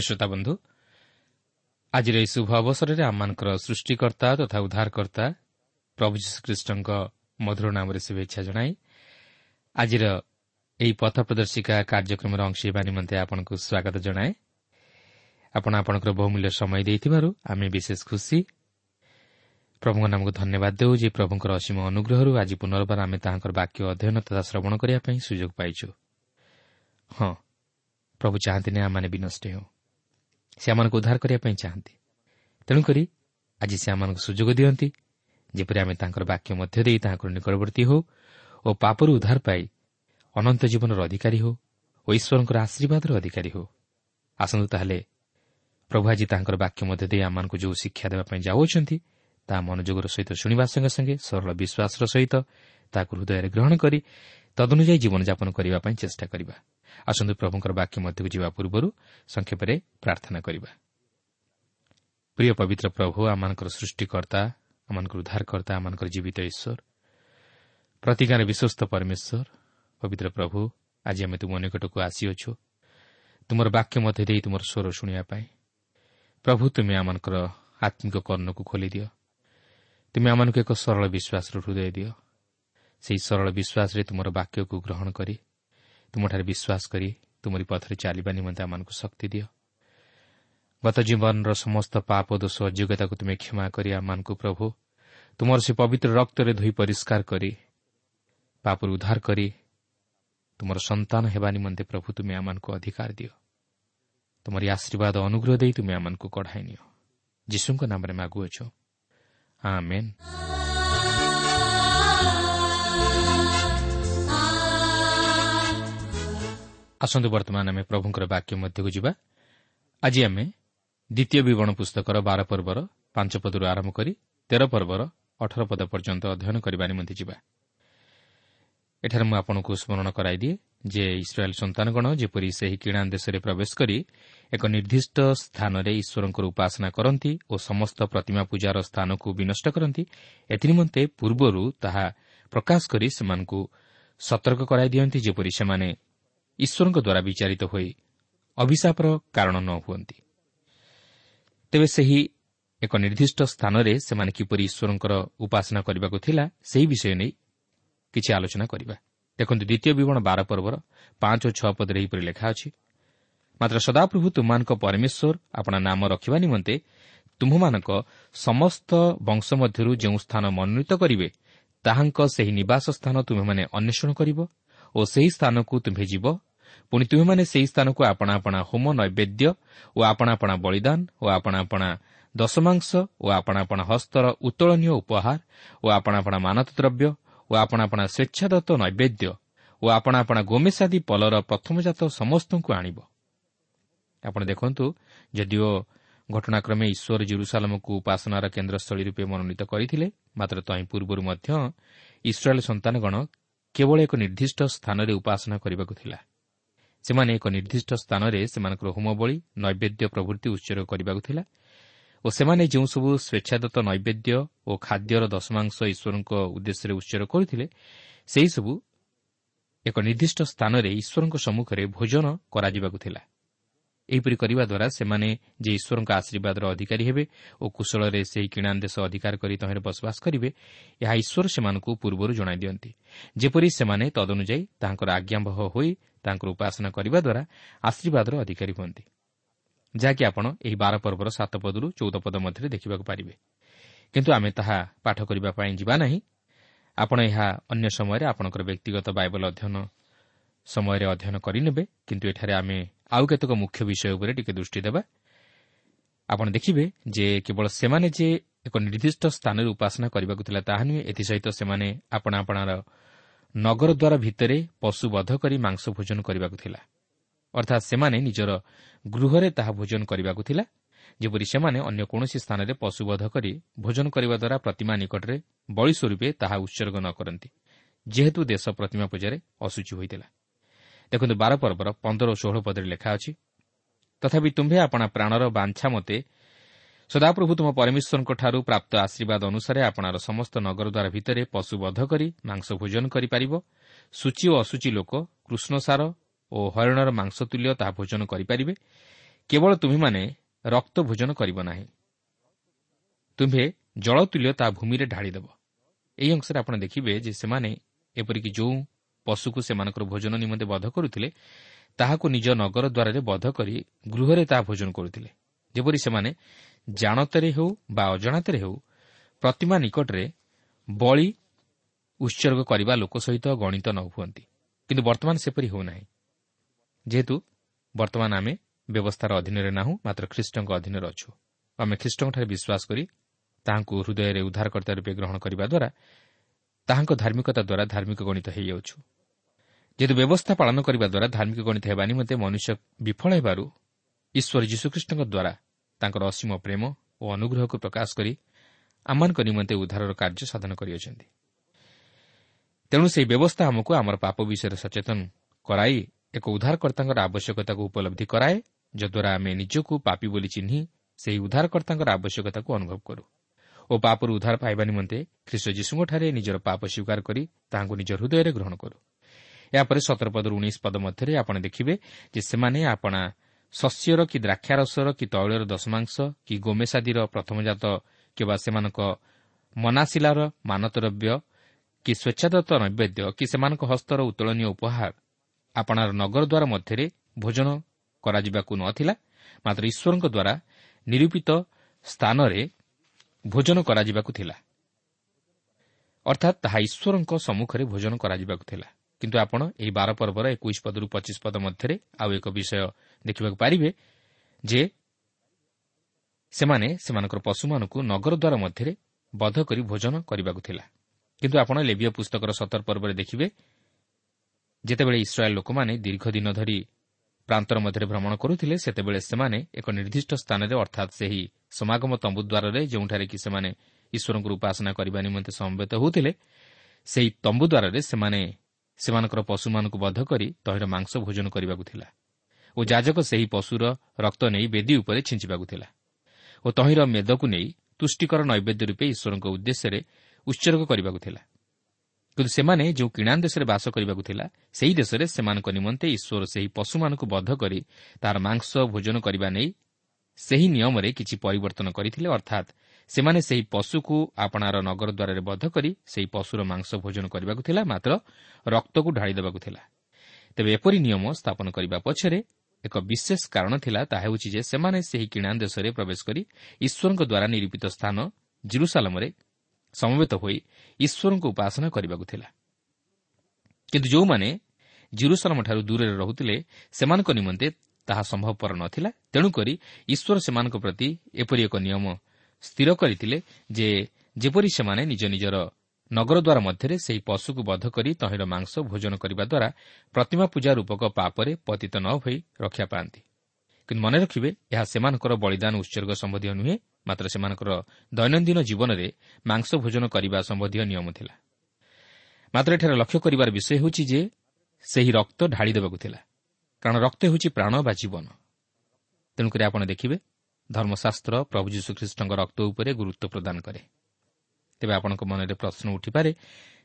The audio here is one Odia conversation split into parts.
ପ୍ରିୟ ଶ୍ରୋତା ବନ୍ଧୁ ଆଜିର ଏହି ଶୁଭ ଅବସରରେ ଆମମାନଙ୍କର ସୃଷ୍ଟିକର୍ତ୍ତା ତଥା ଉଦ୍ଧାରକର୍ତ୍ତା ପ୍ରଭୁ ଯୀଶୁଖ୍ରୀଷ୍ଟଙ୍କ ମଧୁର ନାମରେ ଶୁଭେଚ୍ଛା ଜଣାଇ ଆଜିର ଏହି ପଥ ପ୍ରଦର୍ଶିକା କାର୍ଯ୍ୟକ୍ରମର ଅଂଶ ହେବା ନିମନ୍ତେ ଆପଣଙ୍କୁ ସ୍ୱାଗତ ଜଣାଏ ଆପଣ ଆପଣଙ୍କର ବହୁମୂଲ୍ୟ ସମୟ ଦେଇଥିବାରୁ ଆମେ ବିଶେଷ ଖୁସି ପ୍ରଭୁଙ୍କ ନାମକୁ ଧନ୍ୟବାଦ ଦେଉ ଯେ ପ୍ରଭୁଙ୍କର ଅସୀମ ଅନୁଗ୍ରହରୁ ଆଜି ପୁନର୍ବାର ଆମେ ତାହାଙ୍କର ବାକ୍ୟ ଅଧ୍ୟୟନ ତଥା ଶ୍ରବଣ କରିବା ପାଇଁ ସୁଯୋଗ ପାଇଛୁ ହଁ ପ୍ରଭୁ ଚାହାନ୍ତିନି ଆମମାନେ ବିନଷ୍ଟ ହେଉ ସେ ଆମମାନଙ୍କୁ ଉଦ୍ଧାର କରିବା ପାଇଁ ଚାହାନ୍ତି। ତେଣୁକରି ଆଜି ସେ ଆମମାନଙ୍କୁ ସୁଯୋଗ ଦିଅନ୍ତି ଯେପରି ଆମେ ତାଙ୍କର ବାକ୍ୟ ମଧ୍ୟ ଦେଇ ତାହାଙ୍କର ନିକଟବର୍ତ୍ତୀ ହେଉ ଓ ପାପରୁ ଉଦ୍ଧାର ପାଇ ଅନନ୍ତ ଜୀବନର ଅଧିକାରୀ ହେଉ ଓ ଈଶ୍ୱରଙ୍କର ଆଶୀର୍ବାଦର ଅଧିକାରୀ ହେଉ। ଆସନ୍ତୁ ତାହେଲେ ପ୍ରଭୁ ଆଜି ତାଙ୍କର ବାକ୍ୟ ମଧ୍ୟ ଦେଇ ଆମମାନଙ୍କୁ ଯେଉଁ ଶିକ୍ଷା ଦେବା ପାଇଁ ଯାଉଅଛନ୍ତି ତାହା ମନୋଯୋଗର ସହିତ ଶୁଣିବା ସଙ୍ଗେ ସଙ୍ଗେ ସରଳ ବିଶ୍ୱାସର ସହିତ ତାହାକୁ ହୃଦୟରେ ଗ୍ରହଣ କରି ତଦନୁଯାୟୀ ଜୀବନଯାପନ କରିବା ପାଇଁ ଚେଷ୍ଟା କରିବା। ଆସନ୍ତୁ ପ୍ରଭୁଙ୍କର ବାକ୍ୟ ମଧ୍ୟକୁ ଯିବା ପୂର୍ବରୁ ସଂକ୍ଷେପରେ ପ୍ରାର୍ଥନା କରିବା। ପ୍ରିୟ ପବିତ୍ର ପ୍ରଭୁ ଆମମାନଙ୍କର ସୃଷ୍ଟିକର୍ତ୍ତା ଆମମାନଙ୍କର ଉଦ୍ଧାରକର୍ତ୍ତା ଆମମାନଙ୍କର ଜୀବିତ ଈଶ୍ୱର ପ୍ରତିଜ୍ଞାର ବିଶ୍ୱସ୍ତ ପରମେଶ୍ୱର ପବିତ୍ର ପ୍ରଭୁ ଆଜି ଆମେ ତୁମ ନିକଟକୁ ଆସିଅଛୁ। ତୁମର ବାକ୍ୟ ମଧ୍ୟ ଦେଇ ତୁମର ସ୍ୱର ଶୁଣିବା ପାଇଁ। ପ୍ରଭୁ ତୁମେ ଆମମାନଙ୍କର ଆତ୍ମିକ କର୍ଣ୍ଣକୁ ଖୋଲିଦିଅ। ତୁମେ ଆମମାନଙ୍କୁ ଏକ ସରଳ ବିଶ୍ୱାସର ହୃଦୟ ଦିଅ। ସେହି ସରଳ ବିଶ୍ୱାସରେ ତୁମର ବାକ୍ୟକୁ ଗ୍ରହଣ କରି ତୁମଠାରେ ବିଶ୍ୱାସ କରି ତୁମରି ପଥରେ ଚାଲିବା ନିମନ୍ତେ ଆମମାନଙ୍କୁ ଶକ୍ତି ଦିଅ ଗତ ଜୀବନର ସମସ୍ତ ପାପ ଦୋଷ ଅଯୋଗ୍ୟତାକୁ ତୁମେ କ୍ଷମା କରି ଆମମାନଙ୍କୁ ପ୍ରଭୁ ତୁମର ସେ ପବିତ୍ର ରକ୍ତରେ ଧୋଇ ପରିଷ୍କାର କରି ପାପରୁ ଉଦ୍ଧାର କରି ତୁମର ସନ୍ତାନ ହେବା ନିମନ୍ତେ ପ୍ରଭୁ ତୁମେ ଆମମାନଙ୍କୁ ଅଧିକାର ଦିଅ ତୁମର ଆଶୀର୍ବାଦ ଅନୁଗ୍ରହ ଦେଇ ତୁମେ ଆମମାନଙ୍କୁ କଢ଼ାଇ ନିଅ ଯୀଶୁଙ୍କ ନାମରେ ମାଗୁଅଛୁ ଆସନ୍ତୁ ବର୍ତ୍ତମାନ ଆମେ ପ୍ରଭୁଙ୍କର ବାକ୍ୟ ମଧ୍ୟକୁ ଯିବା। ଆଜି ଆମେ ଦ୍ୱିତୀୟ ବିବରଣ ପୁସ୍ତକର ବାର ପର୍ବର ପାଞ୍ଚ ପଦରୁ ଆରମ୍ଭ କରି ତେର ପର୍ବର ଅଠର ପଦ ପର୍ଯ୍ୟନ୍ତ ଅଧ୍ୟୟନ କରିବା ନିମନ୍ତେ ଯିବା। ଏଠାରେ ମୁଁ ଆପଣଙ୍କୁ ସ୍ମରଣ କରାଇଦିଏ ଯେ ଇସ୍ରାଏଲ୍ ସନ୍ତାନଗଣ ଯେପରି ସେହି କିଣା ଦେଶରେ ପ୍ରବେଶ କରି ଏକ ନିର୍ଦ୍ଦିଷ୍ଟ ସ୍ଥାନରେ ଈଶ୍ୱରଙ୍କର ଉପାସନା କରନ୍ତି ଓ ସମସ୍ତ ପ୍ରତିମା ପୂଜାର ସ୍ଥାନକୁ ବିନଷ୍ଟ କରନ୍ତି ଏଥିନିମନ୍ତେ ପୂର୍ବରୁ ତାହା ପ୍ରକାଶ କରି ସେମାନଙ୍କୁ ସତର୍କ କରାଇ ଦିଅନ୍ତି ଯେପରି ସେମାନେ ଈଶ୍ୱରଙ୍କ ଦ୍ୱାରା ବିଚାରିତ ହୋଇ ଅଭିଶାପର କାରଣ ନ ହୁଅନ୍ତି। ତେବେ ସେହି ଏକ ନିର୍ଦ୍ଦିଷ୍ଟ ସ୍ଥାନରେ ସେମାନେ କିପରି ଈଶ୍ୱରଙ୍କର ଉପାସନା କରିବାକୁ ଥିଲା ସେହି ବିଷୟ ନେଇ କିଛି ଆଲୋଚନା କରିବା। ଦେଖନ୍ତୁ ଦ୍ୱିତୀୟ ବିବରଣ ବାର ପର୍ବର ପାଞ୍ଚ ଓ ଛଅ ପଦରେ ଏହିପରି ଲେଖା ଅଛି ମାତ୍ର ସଦାପ୍ରଭୁ ତୁମମାନଙ୍କ ପରମେଶ୍ୱର ଆପଣା ନାମ ରଖିବା ନିମନ୍ତେ ତୁମ୍ଭମାନଙ୍କ ସମସ୍ତ ବଂଶ ମଧ୍ୟରୁ ଯେଉଁ ସ୍ଥାନ ମନୋନୀତ କରିବେ ତାହାଙ୍କ ସେହି ନିବାସ ସ୍ଥାନ ତୁମେମାନେ ଅନ୍ୱେଷଣ କରିବ ଓ ସେହି ସ୍ଥାନକୁ ତୁମ୍ଭେ ଯିବ ପୁଣି ତୁମେମାନେ ସେହି ସ୍ଥାନକୁ ଆପଣା ଆପଣା ହୋମ ନୈବେଦ୍ୟ ଓ ଆପଣା ଆପଣା ବଳିଦାନ ଓ ଆପଣା ଆପଣା ଦଶମାଂଶ ଓ ଆପଣା ଆପଣା ହସ୍ତର ଉତ୍ତୋଳନୀୟ ଉପହାର ଓ ଆପଣା ଆପଣା ମାନତ ଦ୍ରବ୍ୟ ଓ ଆପଣା ଆପଣା ସ୍ୱେଚ୍ଛାଦତ୍ତ ନୈବେଦ୍ୟ ଓ ଆପଣା ଆପଣା ଗୋମେଶାଦି ପଲର ପ୍ରଥମଜାତ ସମସ୍ତଙ୍କୁ ଆଣିବ। ଆପଣ ଦେଖନ୍ତୁ ଯଦିଓ ଘଟଣାକ୍ରମେ ଈଶ୍ୱର ଜିରୁସାଲମକୁ ଉପାସନାର କେନ୍ଦ୍ରସ୍ଥଳୀ ରୂପେ ମନୋନୀତ କରିଥିଲେ ମାତ୍ର ତହିଁ ପୂର୍ବରୁ ମଧ୍ୟ ଇସ୍ରାଏଲ୍ ସନ୍ତାନଗଣ କେବଳ ଏକ ନିର୍ଦ୍ଦିଷ୍ଟ ସ୍ଥାନରେ ଉପାସନା କରିବାକୁ ଥିଲା। ସେମାନେ ଏକ ନିର୍ଦ୍ଦିଷ୍ଟ ସ୍ଥାନରେ ସେମାନଙ୍କର ହୋମବଳି ନୈବେଦ୍ୟ ପ୍ରଭୃତି ଉତ୍ସର୍ଗ କରିବାକୁ ଥିଲା ଓ ସେମାନେ ଯେଉଁସବୁ ସ୍ୱେଚ୍ଛାଦତ୍ତ ନୈବେଦ୍ୟ ଓ ଖାଦ୍ୟର ଦଶମାଂଶ ଈଶ୍ୱରଙ୍କ ଉଦ୍ଦେଶ୍ୟରେ ଉତ୍ସର୍ଗ କରୁଥିଲେ ସେହିସବୁ ଏକ ନିର୍ଦ୍ଦିଷ୍ଟ ସ୍ଥାନରେ ଈଶ୍ୱରଙ୍କ ସମ୍ମୁଖରେ ଭୋଜନ କରାଯିବାକୁ ଥିଲା। ଏହିପରି କରିବା ଦ୍ୱାରା ସେମାନେ ଯେ ଈଶ୍ୱରଙ୍କ ଆଶୀର୍ବାଦର ଅଧିକାରୀ ହେବେ ଓ କୁଶଳରେ ସେହି କିଣା ଦେଶ ଅଧିକାର କରି ତହିଁରେ ବସବାସ କରିବେ ଏହା ଈଶ୍ୱର ସେମାନଙ୍କୁ ପୂର୍ବରୁ ଜଣାଇ ଦିଅନ୍ତି। ଯେପରି ସେମାନେ ତଦନୁଯାୟୀ ତାହାଙ୍କର ଆଜ୍ଞାବହ ହୋଇ ତାଙ୍କର ଉପାସନା କରିବା ଦ୍ୱାରା ଆଶୀର୍ବାଦର ଅଧିକାରୀ ହୁଅନ୍ତି। ଯାହାକି ଆପଣ ଏହି ବାର ପର୍ବର ସାତ ପଦରୁ ଚଉଦ ପଦ ମଧ୍ୟରେ ଦେଖିବାକୁ ପାରିବେ। କିନ୍ତୁ ଆମେ ତାହା ପାଠ କରିବା ପାଇଁ ଯିବା ନାହିଁ। ଆପଣ ଏହା ଅନ୍ୟ ସମୟରେ ଆପଣଙ୍କର ବ୍ୟକ୍ତିଗତ ବାଇବଲ ଅଧ୍ୟୟନ ସମୟରେ ଅଧ୍ୟୟନ କରିନେବେ କିନ୍ତୁ ଏଠାରେ ଆମେ ଆଉ କେତେକ ମୁଖ୍ୟ ବିଷୟ ଉପରେ ଟିକେ ଦୃଷ୍ଟି ଦେବା। ଆପଣ ଦେଖିବେ ଯେ କେବଳ ସେମାନେ ଯେ ଏକ ନିର୍ଦ୍ଦିଷ୍ଟ ସ୍ଥାନରେ ଉପାସନା କରିବାକୁ ଥିଲା ତାହା ନୁହେଁ ଏଥିସହିତ ସେମାନେ ଆପଣା ଆପଣାର ନଗର ଦ୍ୱାର ଭିତରେ ପଶୁ ବଧ କରି ମାଂସ ଭୋଜନ କରିବାକୁ ଥିଲା। ଅର୍ଥାତ୍ ସେମାନେ ନିଜର ଗୃହରେ ତାହା ଭୋଜନ କରିବାକୁ ଥିଲା ଯେପରି ସେମାନେ ଅନ୍ୟ କୌଣସି ସ୍ଥାନରେ ପଶୁବଧ କରି ଭୋଜନ କରିବା ଦ୍ୱାରା ପ୍ରତିମା ନିକଟରେ ବଳି ସ୍ୱରୂପେ ତାହା ଉତ୍ସର୍ଗ ନ କରନ୍ତି ଯେହେତୁ ଦେଶ ପ୍ରତିମା ପୂଜାରେ ଅସୁଚି ହୋଇଥିଲା। ଦେଖନ୍ତୁ ବାର ପର୍ବର ପନ୍ଦର ଓ ଷୋହଳ ପଦରେ ଲେଖା ଅଛି ତଥାପି ତୁମ୍ଭେ ଆପଣା ପ୍ରାଣର ବାଞ୍ଛା ମତେ ସଦାପ୍ରଭୁ ତୁମ ପରମେଶ୍ୱରଙ୍କଠାରୁ ପ୍ରାପ୍ତ ଆଶୀର୍ବାଦ ଅନୁସାରେ ଆପଣାର ସମସ୍ତ ନଗରଦ୍ୱାର ଭିତରେ ପଶୁବଧ କରି ମାଂସ ଭୋଜନ କରିପାରିବ। ସୂଚି ଓ ଅସୁଚି ଲୋକ କୃଷ୍ଣସାର ଓ ହରିଣର ମାଂସ ତୁଲ୍ୟ ତାହା ଭୋଜନ କରିପାରିବେ। କେବଳ ତୁମେମାନେ ରକ୍ତ ଭୋଜନ କରିବ ନାହିଁ। ତୁମ୍ଭେ ଜଳ ତୁଲ୍ୟ ତାହା ଭୂମିରେ ଢାଳିଦେବ। ଏହି ଅଂଶରେ ଆପଣ ଦେଖିବେ ଯେ ସେମାନେ ଏପରିକି ଯେଉଁ ପଶୁକୁ ସେମାନଙ୍କର ଭୋଜନ ନିମନ୍ତେ ବଧ କରୁଥିଲେ ତାହାକୁ ନିଜ ନଗର ଦ୍ୱାରରେ ବଧ କରି ଗୃହରେ ତାହା ଭୋଜନ କରୁଥିଲେ। ଯେପରି ସେମାନେ ଜାଣତରେ ହେଉ ବା ଅଜାଣତରେ ହେଉ ପ୍ରତିମା ନିକଟରେ ବଳି ଉତ୍ସର୍ଗ କରିବା ଲୋକ ସହିତ ଗଣିତ ନ ହୁଅନ୍ତି। କିନ୍ତୁ ବର୍ତ୍ତମାନ ସେପରି ହେଉନାହିଁ। ଯେହେତୁ ବର୍ତ୍ତମାନ ଆମେ ବ୍ୟବସ୍ଥାର ଅଧୀନରେ ନାହୁଁ ମାତ୍ର ଖ୍ରୀଷ୍ଟଙ୍କ ଅଧୀନରେ ଅଛୁ। ଆମେ ଖ୍ରୀଷ୍ଟଙ୍କଠାରେ ବିଶ୍ୱାସ କରି ତାହାଙ୍କୁ ହୃଦୟରେ ଉଦ୍ଧାରକର୍ତ୍ତା ରୂପେ ଗ୍ରହଣ କରିବା ଦ୍ୱାରା ତାହାଙ୍କ ଧାର୍ମିକତା ଦ୍ୱାରା ଧାର୍ମିକ ଗଣିତ ହୋଇଯାଉଛୁ। ଯେହେତୁ ବ୍ୟବସ୍ଥା ପାଳନ କରିବା ଦ୍ୱାରା ଧାର୍ମିକ ଗଣିତ ହେବା ନିମନ୍ତେ ମନୁଷ୍ୟ ବିଫଳ ହେବାରୁ ଈଶ୍ୱର ଯୀଶୁଖ୍ରୀଷ୍ଟଙ୍କ ଦ୍ୱାରା ତାଙ୍କର ଅସୀମ ପ୍ରେମ ଓ ଅନୁଗ୍ରହକୁ ପ୍ରକାଶ କରି ଆମମାନଙ୍କ ନିମନ୍ତେ ଉଦ୍ଧାରର କାର୍ଯ୍ୟ ସାଧନ କରିଅଛନ୍ତି। ତେଣୁ ସେହି ବ୍ୟବସ୍ଥା ଆମକୁ ଆମର ପାପ ବିଷୟରେ ସଚେତନ କରାଇ ଏକ ଉଦ୍ଧାରକର୍ତ୍ତାଙ୍କର ଆବଶ୍ୟକତାକୁ ଉପଲବ୍ଧି କରାଏ ଯଦ୍ୱାରା ଆମେ ନିଜକୁ ପାପି ବୋଲି ଚିହ୍ନି ସେହି ଉଦ୍ଧାରକର୍ତ୍ତାଙ୍କର ଆବଶ୍ୟକତାକୁ ଅନୁଭବ କରୁ। ଓ ପାପରୁ ଉଦ୍ଧାର ପାଇବା ନିମନ୍ତେ ଖ୍ରୀଷ୍ଟ ଯୀଶୁଙ୍କଠାରେ ନିଜର ପାପ ସ୍ୱୀକାର କରି ତାହାଙ୍କୁ ନିଜ ହୃଦୟରେ ଗ୍ରହଣ କରୁ। ଏହାପରେ ସତର ପଦରୁ ଉଣେଇଶ ପଦ ମଧ୍ୟରେ ଆପଣ ଦେଖିବେ ଯେ ସେମାନେ ଆପଣା ଶସ୍ୟର କି ଦ୍ରାକ୍ଷାରସର କି ତୈଳର ଦଶମାଂଶ କି ଗୋମେଶାଦୀର ପ୍ରଥମଜାତ କିମ୍ବା ସେମାନଙ୍କ ମନାସିଲାର ମାନତରବ୍ୟ କି ସ୍ୱେଚ୍ଛାଦତ୍ତ ନୈବେଦ୍ୟ କି ସେମାନଙ୍କ ହସ୍ତର ଉତ୍ତୋଳନୀୟ ଉପହାର ଆପଣାର ନଗର ଦ୍ୱାର ମଧ୍ୟରେ ଭୋଜନ କରାଯିବାକୁ ନ ଥିଲା ମାତ୍ର ଈଶ୍ୱରଙ୍କ ଦ୍ୱାରା ନିରୂପିତ ସ୍ଥାନରେ ଭୋଜନ କରାଯିବାକୁ ଥିଲା। ଅର୍ଥାତ୍ ତାହା ଈଶ୍ୱରଙ୍କ ସମ୍ମୁଖରେ ଭୋଜନ କରାଯିବାକୁ ଥିଲା। କିନ୍ତୁ ଆପଣ ଏହି ବାର ପର୍ବର ଏକୋଇଶ ପଦରୁ ପଚିଶ ପଦ ମଧ୍ୟରେ ଆଉ ଏକ ବିଷୟ ଦେଖିବାକୁ ପାରିବେ ଯେ ସେମାନେ ସେମାନଙ୍କର ପଶୁମାନଙ୍କୁ ନଗର ଦ୍ୱାର ମଧ୍ୟରେ ବଧ କରି ଭୋଜନ କରିବାକୁ ଥିଲା। କିନ୍ତୁ ଆପଣ ଲେବିୟ ପୁସ୍ତକର ସତର ପର୍ବରେ ଦେଖିବେ ଯେତେବେଳେ ଇସ୍ରାଏଲ୍ ଲୋକମାନେ ଦୀର୍ଘ ଦିନ ଧରି ପ୍ରାନ୍ତର ମଧ୍ୟରେ ଭ୍ରମଣ କରୁଥିଲେ ସେତେବେଳେ ସେମାନେ ଏକ ନିର୍ଦ୍ଦିଷ୍ଟ ସ୍ଥାନରେ ଅର୍ଥାତ୍ ସେହି ସମାଗମ ତମ୍ବୁ ଦ୍ୱାରରେ ଯେଉଁଠାରେ କି ସେମାନେ ଈଶ୍ୱରଙ୍କର ଉପାସନା କରିବା ନିମନ୍ତେ ସମବେତ ହେଉଥିଲେ ସେହି ତମ୍ବୁ ଦ୍ୱାରରେ ସେମାନେ ସେମାନଙ୍କର ପଶୁମାନଙ୍କୁ ବଧ କରି ତହିଁର ମାଂସ ଭୋଜନ କରିବାକୁ ଥିଲା ଓ ଯାଜକ ସେହି ପଶୁର ରକ୍ତ ନେଇ ବେଦୀ ଉପରେ ଛିଞ୍ଚିବାକୁ ଥିଲା ଓ ତହିଁର ମେଦକୁ ନେଇ ତୁଷ୍ଟିକର ନୈବେଦ୍ୟ ରୂପେ ଈଶ୍ୱରଙ୍କ ଉଦ୍ଦେଶ୍ୟରେ ଉତ୍ସର୍ଗ କରିବାକୁ ଥିଲା। କିନ୍ତୁ ସେମାନେ ଯେଉଁ କିଣା ଦେଶରେ ବାସ କରିବାକୁ ଥିଲା ସେହି ଦେଶରେ ସେମାନଙ୍କ ନିମନ୍ତେ ଈଶ୍ୱର ସେହି ପଶୁମାନଙ୍କୁ ବଧ କରି ତାହାର ମାଂସ ଭୋଜନ କରିବା ନେଇ ସେହି ନିୟମରେ କିଛି ପରିବର୍ତ୍ତନ କରିଥିଲେ। ଅର୍ଥାତ୍ ସେମାନେ ସେହି ପଶୁକୁ ଆପଣାର ନଗର ଦ୍ୱାରରେ ବଧ କରି ସେହି ପଶୁର ମାଂସ ଭୋଜନ କରିବାକୁ ଥିଲା ମାତ୍ର ରକ୍ତକୁ ଢାଳି ଦେବାକୁ ଥିଲା। ତେବେ ଏପରି ନିୟମ ସ୍ଥାପନ କରିବା ପଛରେ ଏକ ବିଶେଷ କାରଣ ଥିଲା ତାହା ହେଉଛି ଯେ ସେମାନେ ସେହି କିଣା ଦେଶରେ ପ୍ରବେଶ କରି ଈଶ୍ୱରଙ୍କ ଦ୍ୱାରା ନିରୂପିତ ସ୍ଥାନ ଜିରୁସାଲମରେ ସମବେତ ହୋଇ ଈଶ୍ୱରଙ୍କୁ ଉପାସନା କରିବାକୁ ଥିଲା। କିନ୍ତୁ ଯେଉଁମାନେ ଜିରୁସାଲମଠାରୁ ଦୂରରେ ରହୁଥିଲେ ସେମାନଙ୍କ ନିମନ୍ତେ ତାହା ସମ୍ଭବପର ନଥିଲା। ତେଣୁକରି ଈଶ୍ୱର ସେମାନଙ୍କ ପ୍ରତି ଏପରି ଏକ ନିୟମ ସ୍ଥିର କରିଥିଲେ ଯେ ଯେପରି ସେମାନେ ନିଜ ନିଜର ନଗରଦ୍ୱାର ମଧ୍ୟରେ ସେହି ପଶୁକୁ ବଧ କରି ତହିଁର ମାଂସ ଭୋଜନ କରିବା ଦ୍ୱାରା ପ୍ରତିମା ପୂଜା ରୂପକ ପାପରେ ପତିତ ନ ହୋଇ ରକ୍ଷା ପାଆନ୍ତି। କିନ୍ତୁ ମନେ ରଖିବେ ଏହା ସେମାନଙ୍କର ବଳିଦାନ ଉତ୍ସର୍ଗ ସମ୍ବନ୍ଧୀୟ ନୁହେଁ। ମାତ୍ର ସେମାନଙ୍କର ଦୈନନ୍ଦିନ ଜୀବନରେ ମାଂସ ଭୋଜନ କରିବା ସମ୍ବନ୍ଧୀୟ ନିୟମ ଥିଲା। ମାତ୍ର ଏଠାରେ ଲକ୍ଷ୍ୟ କରିବାର ବିଷୟ ହେଉଛି ଯେ ସେହି ରକ୍ତ ଢାଳି ଦେବାକୁ ଥିଲା। କାରଣ ରକ୍ତ ହେଉଛି ପ୍ରାଣ ବା ଜୀବନ। ତେଣୁକରି ଆପଣ ଦେଖିବେ ଧର୍ମଶାସ୍ତ୍ର ପ୍ରଭୁ ଯୀଶୁଖ୍ରୀଷ୍ଟଙ୍କ ରକ୍ତ ଉପରେ ଗୁରୁତ୍ୱ ପ୍ରଦାନ କରେ। ତେବେ ଆପଣଙ୍କ ମନରେ ପ୍ରଶ୍ନ ଉଠିପାରେ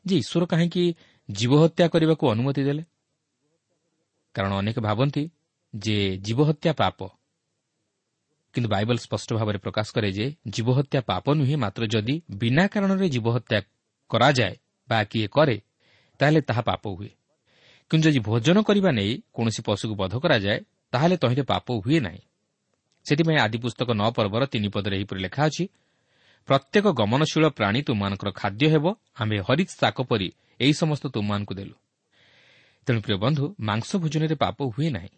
ଯେ ଈଶ୍ୱର କାହିଁକି ଜୀବହତ୍ୟା କରିବାକୁ ଅନୁମତି ଦେଲେ? କାରଣ ଅନେକ ଭାବନ୍ତି ଯେ ଜୀବହତ୍ୟା ପାପ। କିନ୍ତୁ ବାଇବଲ ସ୍ପଷ୍ଟ ଭାବରେ ପ୍ରକାଶ କରେ ଯେ ଜୀବହତ୍ୟା ପାପ ନୁହେଁ ମାତ୍ର ଯଦି ବିନା କାରଣରେ ଜୀବହତ୍ୟା କରାଯାଏ ବା କିଏ କରେ ତାହେଲେ ତାହା ପାପ ହୁଏ। କିନ୍ତୁ ଯଦି ଭୋଜନ କରିବା ନେଇ କୌଣସି ପଶୁକୁ ବଧ କରାଯାଏ ତାହେଲେ ତହିଁରେ ପାପ ହୁଏ ନାହିଁ। ସେଥିପାଇଁ ଆଦି ପୁସ୍ତକ ନଅ ପର୍ବର ତିନି ପଦରେ ଏହିପରି ଲେଖା ଅଛି ପ୍ରତ୍ୟେକ ଗମନଶୀଳ ପ୍ରାଣୀ ତୁମମାନଙ୍କର ଖାଦ୍ୟ ହେବ ଆମ୍ଭେ ହରିତ ଶାକ ପରି ଏହି ସମସ୍ତ ତୁମମାନଙ୍କୁ ଦେଲୁ। ତେଣୁ ପ୍ରିୟ ବନ୍ଧୁ ମାଂସ ଭୋଜନରେ ପାପ ହୁଏ ନାହିଁ।